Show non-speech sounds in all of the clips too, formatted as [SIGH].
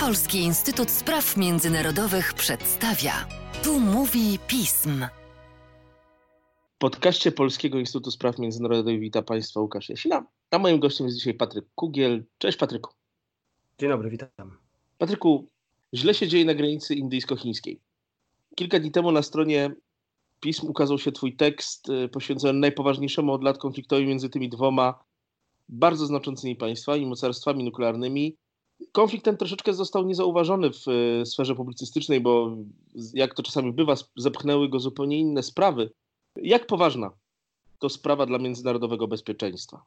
Polski Instytut Spraw Międzynarodowych przedstawia. Tu mówi pism. W podcaście Polskiego Instytutu Spraw Międzynarodowych wita Państwa Łukasz Jasina, a moim gościem jest dzisiaj Patryk Kugiel. Cześć Patryku. Dzień dobry, witam. Patryku, źle się dzieje na granicy indyjsko-chińskiej. Kilka dni temu na stronie pism ukazał się Twój tekst y, poświęcony najpoważniejszemu od lat konfliktowi między tymi dwoma bardzo znaczącymi państwami, mocarstwami nuklearnymi. Konflikt ten troszeczkę został niezauważony w y, sferze publicystycznej, bo jak to czasami bywa, zepchnęły go zupełnie inne sprawy. Jak poważna to sprawa dla międzynarodowego bezpieczeństwa?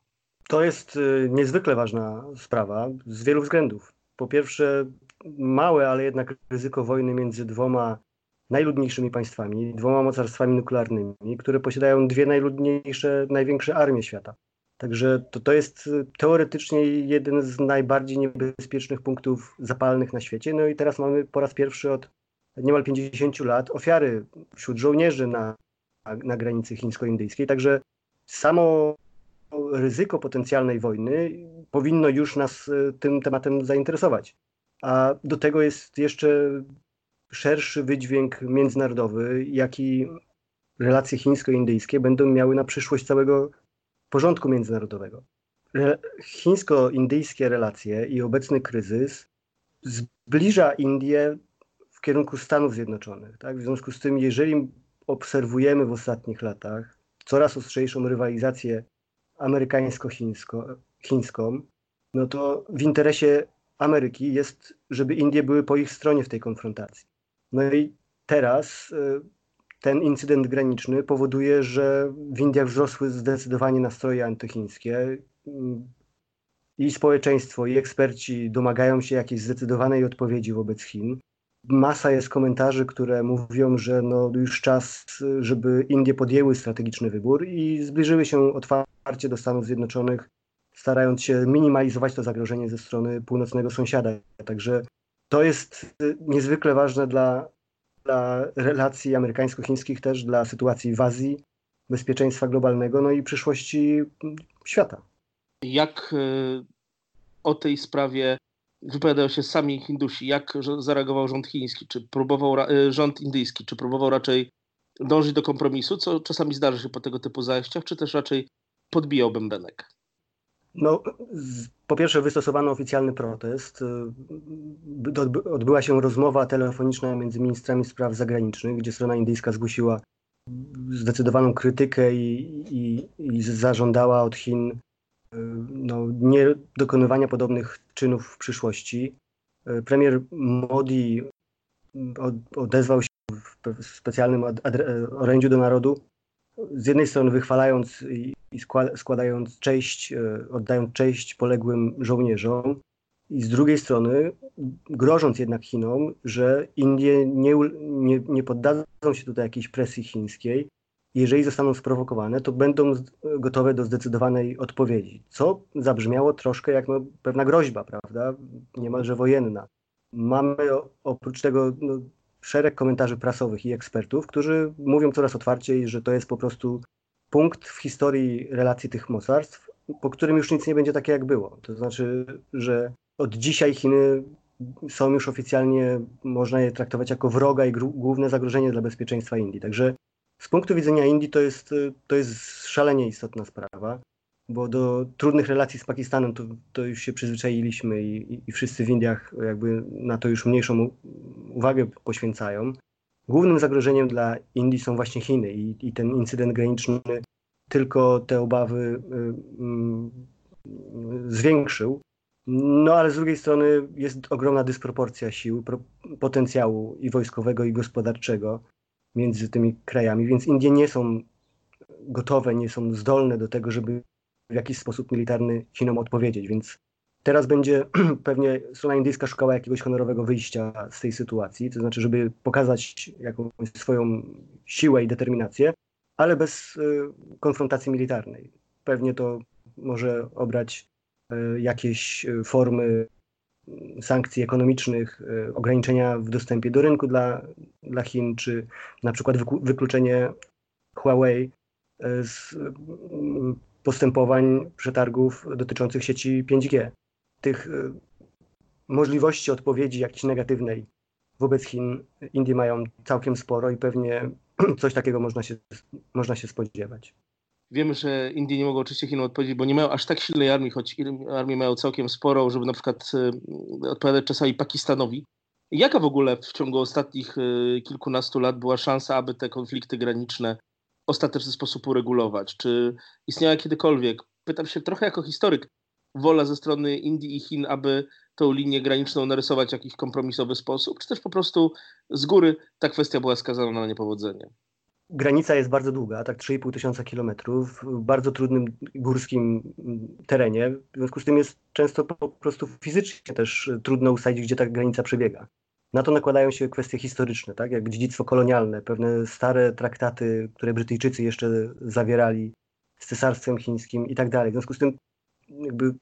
To jest y, niezwykle ważna sprawa z wielu względów. Po pierwsze, małe, ale jednak ryzyko wojny między dwoma najludniejszymi państwami, dwoma mocarstwami nuklearnymi, które posiadają dwie najludniejsze, największe armie świata. Także to, to jest y, teoretycznie jeden z najbardziej niebezpiecznych punktów zapalnych na świecie. No i teraz mamy po raz pierwszy od niemal 50 lat ofiary wśród żołnierzy na, na granicy chińsko-indyjskiej. Także samo ryzyko potencjalnej wojny powinno już nas y, tym tematem zainteresować. A do tego jest jeszcze szerszy wydźwięk międzynarodowy, jaki relacje chińsko-indyjskie będą miały na przyszłość całego porządku międzynarodowego. Chińsko-indyjskie relacje i obecny kryzys zbliża Indię w kierunku Stanów Zjednoczonych. Tak? W związku z tym, jeżeli obserwujemy w ostatnich latach coraz ostrzejszą rywalizację amerykańsko-chińską, no to w interesie Ameryki jest, żeby Indie były po ich stronie w tej konfrontacji. No i teraz y, ten incydent graniczny powoduje, że w Indiach wzrosły zdecydowanie nastroje antychińskie i społeczeństwo, i eksperci domagają się jakiejś zdecydowanej odpowiedzi wobec Chin. Masa jest komentarzy, które mówią, że no już czas, żeby Indie podjęły strategiczny wybór i zbliżyły się otwarcie do Stanów Zjednoczonych, starając się minimalizować to zagrożenie ze strony północnego sąsiada. Także to jest niezwykle ważne dla dla relacji amerykańsko-chińskich, też dla sytuacji w Azji, bezpieczeństwa globalnego, no i przyszłości świata. Jak y, o tej sprawie wypowiadają się sami Hindusi? Jak zareagował rząd chiński? Czy próbował y, rząd indyjski? Czy próbował raczej dążyć do kompromisu, co czasami zdarza się po tego typu zajściach, czy też raczej podbijał bębenek? No, po pierwsze wystosowano oficjalny protest. Y, odbyła się rozmowa telefoniczna między ministrami spraw zagranicznych, gdzie strona indyjska zgłosiła zdecydowaną krytykę i, i, i zażądała od Chin y, no, nie dokonywania podobnych czynów w przyszłości. Y, premier Modi odezwał się w specjalnym orędziu do narodu, z jednej strony wychwalając i składając cześć, e, oddając cześć poległym żołnierzom, i z drugiej strony grożąc jednak Chinom, że Indie nie, nie, nie poddadzą się tutaj jakiejś presji chińskiej. Jeżeli zostaną sprowokowane, to będą gotowe do zdecydowanej odpowiedzi. Co zabrzmiało troszkę jak no, pewna groźba, prawda? Niemalże wojenna. Mamy oprócz tego no, szereg komentarzy prasowych i ekspertów, którzy mówią coraz otwarciej, że to jest po prostu punkt w historii relacji tych mocarstw, po którym już nic nie będzie takie, jak było. To znaczy, że od dzisiaj Chiny są już oficjalnie, można je traktować jako wroga i główne zagrożenie dla bezpieczeństwa Indii. Także z punktu widzenia Indii to jest, to jest szalenie istotna sprawa, bo do trudnych relacji z Pakistanem to, to już się przyzwyczailiśmy i, i wszyscy w Indiach jakby na to już mniejszą uwagę poświęcają. Głównym zagrożeniem dla Indii są właśnie Chiny i, i ten incydent graniczny tylko te obawy y, y, zwiększył. No ale z drugiej strony jest ogromna dysproporcja sił, potencjału i wojskowego, i gospodarczego między tymi krajami, więc Indie nie są gotowe, nie są zdolne do tego, żeby w jakiś sposób militarny Chinom odpowiedzieć, więc teraz będzie [CLEARS THROAT] pewnie strona indyjska szukała jakiegoś honorowego wyjścia z tej sytuacji, to znaczy, żeby pokazać jakąś swoją siłę i determinację, ale bez y, konfrontacji militarnej. Pewnie to może obrać y, jakieś y, formy sankcji ekonomicznych, ograniczenia w dostępie do rynku dla, dla Chin, czy na przykład wykluczenie Huawei z postępowań przetargów dotyczących sieci 5G. Tych możliwości odpowiedzi jakiejś negatywnej wobec Chin Indie mają całkiem sporo i pewnie [CLEARS THROAT] coś takiego można się, można się spodziewać. Wiemy, że Indie nie mogą oczywiście Chinom odpowiedzieć, bo nie mają aż tak silnej armii, choć armię mają całkiem sporo, żeby na przykład y, odpowiadać czasami Pakistanowi. Jaka w ogóle w ciągu ostatnich y, kilkunastu lat była szansa, aby te konflikty graniczne ostateczny sposób uregulować? Czy istniała kiedykolwiek, pytam się trochę jako historyk, wola ze strony Indii i Chin, aby tą linię graniczną narysować w jakiś kompromisowy sposób, czy też po prostu z góry ta kwestia była skazana na niepowodzenie? Granica jest bardzo długa, tak 3,5 tysiąca kilometrów, w bardzo trudnym górskim terenie. W związku z tym jest często po prostu fizycznie też trudno ustalić, gdzie ta granica przebiega. Na to nakładają się kwestie historyczne, tak jak dziedzictwo kolonialne, pewne stare traktaty, które Brytyjczycy jeszcze zawierali z Cesarstwem Chińskim i tak dalej. W związku z tym jakby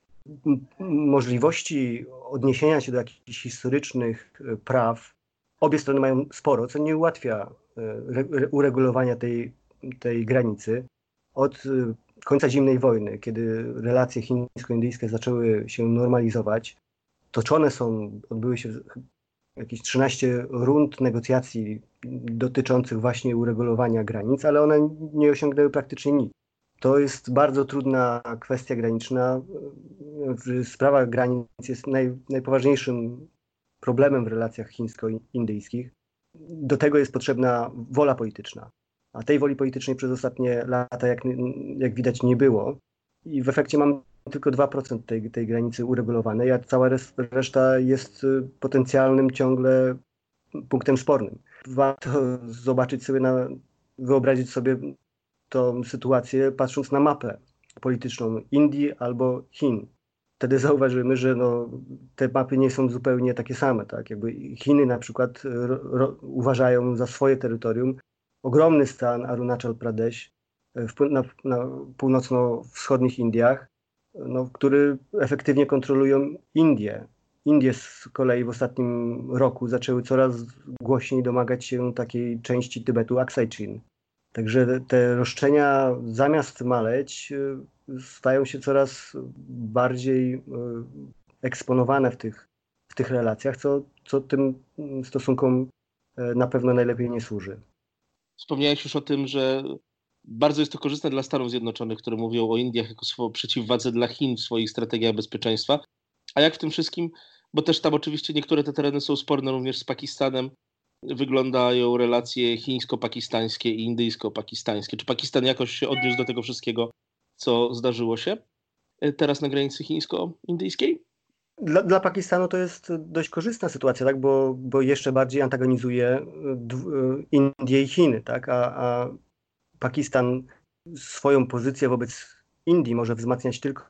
możliwości odniesienia się do jakichś historycznych e, praw obie strony mają sporo, co nie ułatwia e, uregulowania tej, tej granicy. Od e, końca zimnej wojny, kiedy relacje chińsko-indyjskie zaczęły się normalizować, toczone są, odbyły się jakieś 13 rund negocjacji dotyczących właśnie uregulowania granic, ale one nie osiągnęły praktycznie nic. To jest bardzo trudna kwestia graniczna. Sprawa granic jest naj, najpoważniejszym problemem w relacjach chińsko-indyjskich. Do tego jest potrzebna wola polityczna. A tej woli politycznej przez ostatnie lata, jak, jak widać, nie było. I w efekcie mamy tylko 2% tej, tej granicy uregulowanej, a cała reszta jest potencjalnym ciągle punktem spornym. Warto zobaczyć sobie, na, wyobrazić sobie tą sytuację patrząc na mapę polityczną Indii albo Chin. Wtedy zauważymy, że no, te mapy nie są zupełnie takie same. Tak? Jakby Chiny na przykład ro, uważają za swoje terytorium ogromny stan Arunachal Pradesh w, na, na północno-wschodnich Indiach, no, który efektywnie kontrolują Indie. Indie z kolei w ostatnim roku zaczęły coraz głośniej domagać się takiej części Tybetu Aksai Chin. Także te roszczenia zamiast maleć y, stają się coraz bardziej y, eksponowane w tych, w tych relacjach, co, co tym stosunkom y, na pewno najlepiej nie służy. Wspomniałeś już o tym, że bardzo jest to korzystne dla Stanów Zjednoczonych, które mówią o Indiach jako przeciwwadze dla Chin w swoich strategiach bezpieczeństwa. A jak w tym wszystkim, bo też tam oczywiście niektóre te tereny są sporne również z Pakistanem, wyglądają relacje chińsko-pakistańskie i indyjsko-pakistańskie? Czy Pakistan jakoś się odniósł do tego wszystkiego, co zdarzyło się e, teraz na granicy chińsko-indyjskiej? Dla, dla, Pakistanu to jest dość korzystna sytuacja, tak? bo, bo jeszcze bardziej antagonizuje e, e, Indie i Chiny, tak? a, a Pakistan swoją pozycję wobec Indii może wzmacniać tylko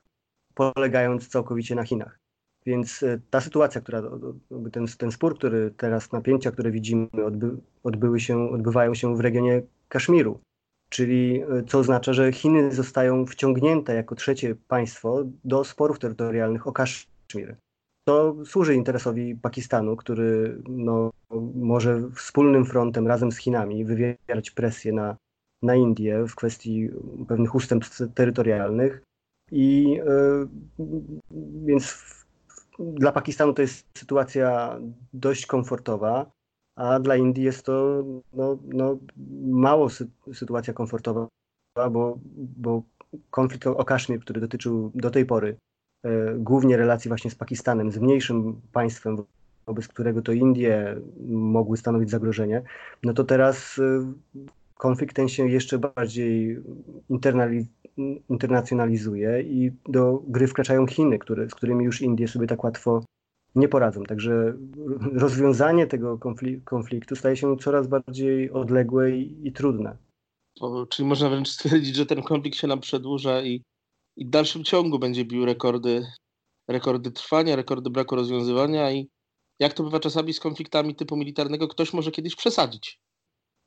polegając całkowicie na Chinach. Więc e, ta sytuacja, która, ten, ten spór, który teraz, napięcia, które widzimy, odby, odbyły się, odbywają się w regionie Kaszmiru. Czyli e, co oznacza, że Chiny zostają wciągnięte jako trzecie państwo do sporów terytorialnych o Kaszmir. To służy interesowi Pakistanu, który no, może wspólnym frontem razem z Chinami wywierać presję na, na Indię w kwestii pewnych ustępstw terytorialnych. I yy, więc dla Pakistanu to jest sytuacja dość komfortowa, a dla Indii jest to no, no, mało sy sytuacja komfortowa, bo, bo konflikt o Kaszmir, który dotyczył do tej pory e, głównie relacji właśnie z Pakistanem, z mniejszym państwem, wobec którego to Indie mogły stanowić zagrożenie, no to teraz e, konflikt ten się jeszcze bardziej internacjonalizuje i do gry wkraczają Chiny, które, z którymi już Indie sobie tak łatwo nie poradzą. Także rozwiązanie tego konfliktu staje się coraz bardziej odległe i, i trudne. O, czyli można wręcz stwierdzić, że ten konflikt się nam przedłuża i, i w dalszym ciągu będzie bił rekordy, rekordy trwania, rekordy braku rozwiązywania i jak to bywa czasami z konfliktami typu militarnego, ktoś może kiedyś przesadzić.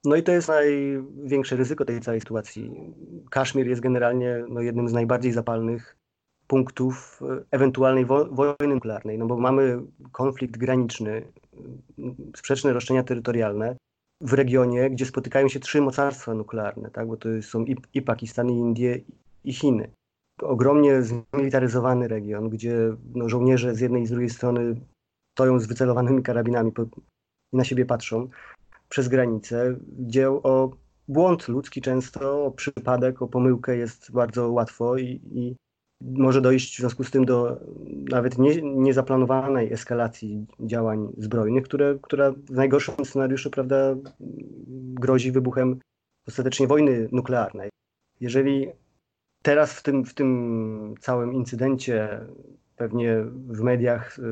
No i to jest największe ryzyko tej całej sytuacji. Kaszmir jest generalnie no, jednym z najbardziej zapalnych punktów e, ewentualnej wo wojny nuklearnej, no bo mamy konflikt graniczny, sprzeczne roszczenia terytorialne w regionie, gdzie spotykają się trzy mocarstwa nuklearne, tak? bo to są i, i Pakistan, i Indie, i Chiny. Ogromnie zmilitaryzowany region, gdzie no, żołnierze z jednej i z drugiej strony stoją z wycelowanymi karabinami i na siebie patrzą przez granicę, gdzie o błąd ludzki często, o przypadek, o pomyłkę jest bardzo łatwo i, i może dojść w związku z tym do nawet nie, niezaplanowanej eskalacji działań zbrojnych, które, która w najgorszym scenariuszu prawda, grozi wybuchem ostatecznie wojny nuklearnej. Jeżeli teraz w tym, w tym całym incydencie pewnie w mediach y,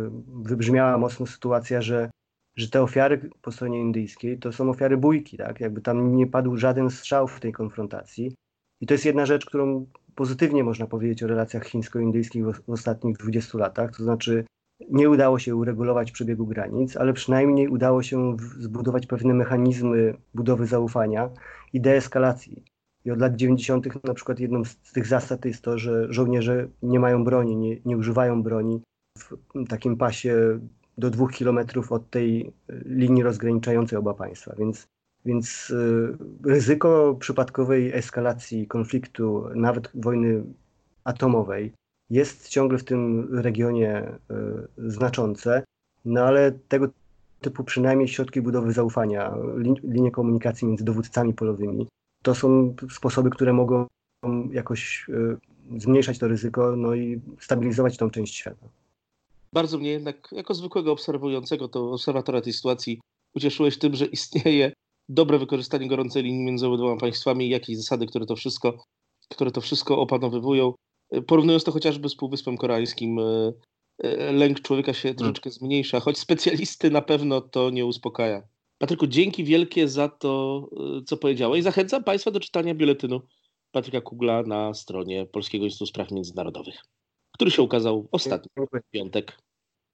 wybrzmiała mocno sytuacja, że, że te ofiary po stronie indyjskiej to są ofiary bójki, tak? Jakby tam nie padł żaden strzał w tej konfrontacji. I to jest jedna rzecz, którą pozytywnie można powiedzieć o relacjach chińsko-indyjskich w, ostatnich 20 latach, to znaczy nie udało się uregulować przebiegu granic, ale przynajmniej udało się zbudować pewne mechanizmy budowy zaufania i deeskalacji. I od lat 90. na przykład jedną z tych zasad jest to, że żołnierze nie mają broni, nie, nie używają broni w takim pasie do dwóch kilometrów od tej linii rozgraniczającej oba państwa. Więc, więc y, ryzyko przypadkowej eskalacji konfliktu, nawet wojny atomowej, jest ciągle w tym regionie y, znaczące, no ale tego typu przynajmniej środki budowy zaufania, linie komunikacji między dowódcami polowymi, to są sposoby, które mogą jakoś e, zmniejszać to ryzyko no i stabilizować tą część świata. Bardzo mnie jednak, jako zwykłego obserwującego, to obserwatora tej sytuacji, ucieszyłeś tym, że istnieje dobre wykorzystanie gorącej linii między obydwoma państwami jakieś zasady, które to wszystko, które to wszystko opanowywują. E, porównując to chociażby z Półwyspem Koreańskim, e, lęk człowieka się troszeczkę zmniejsza, choć specjalisty na pewno to nie uspokaja. Patryku, dzięki wielkie za to, y, co powiedziałeś. Zachęcam Państwa do czytania biuletynu Patryka Kugla na stronie Polskiego Instytutu Spraw Międzynarodowych, który się ukazał ostatni piątek.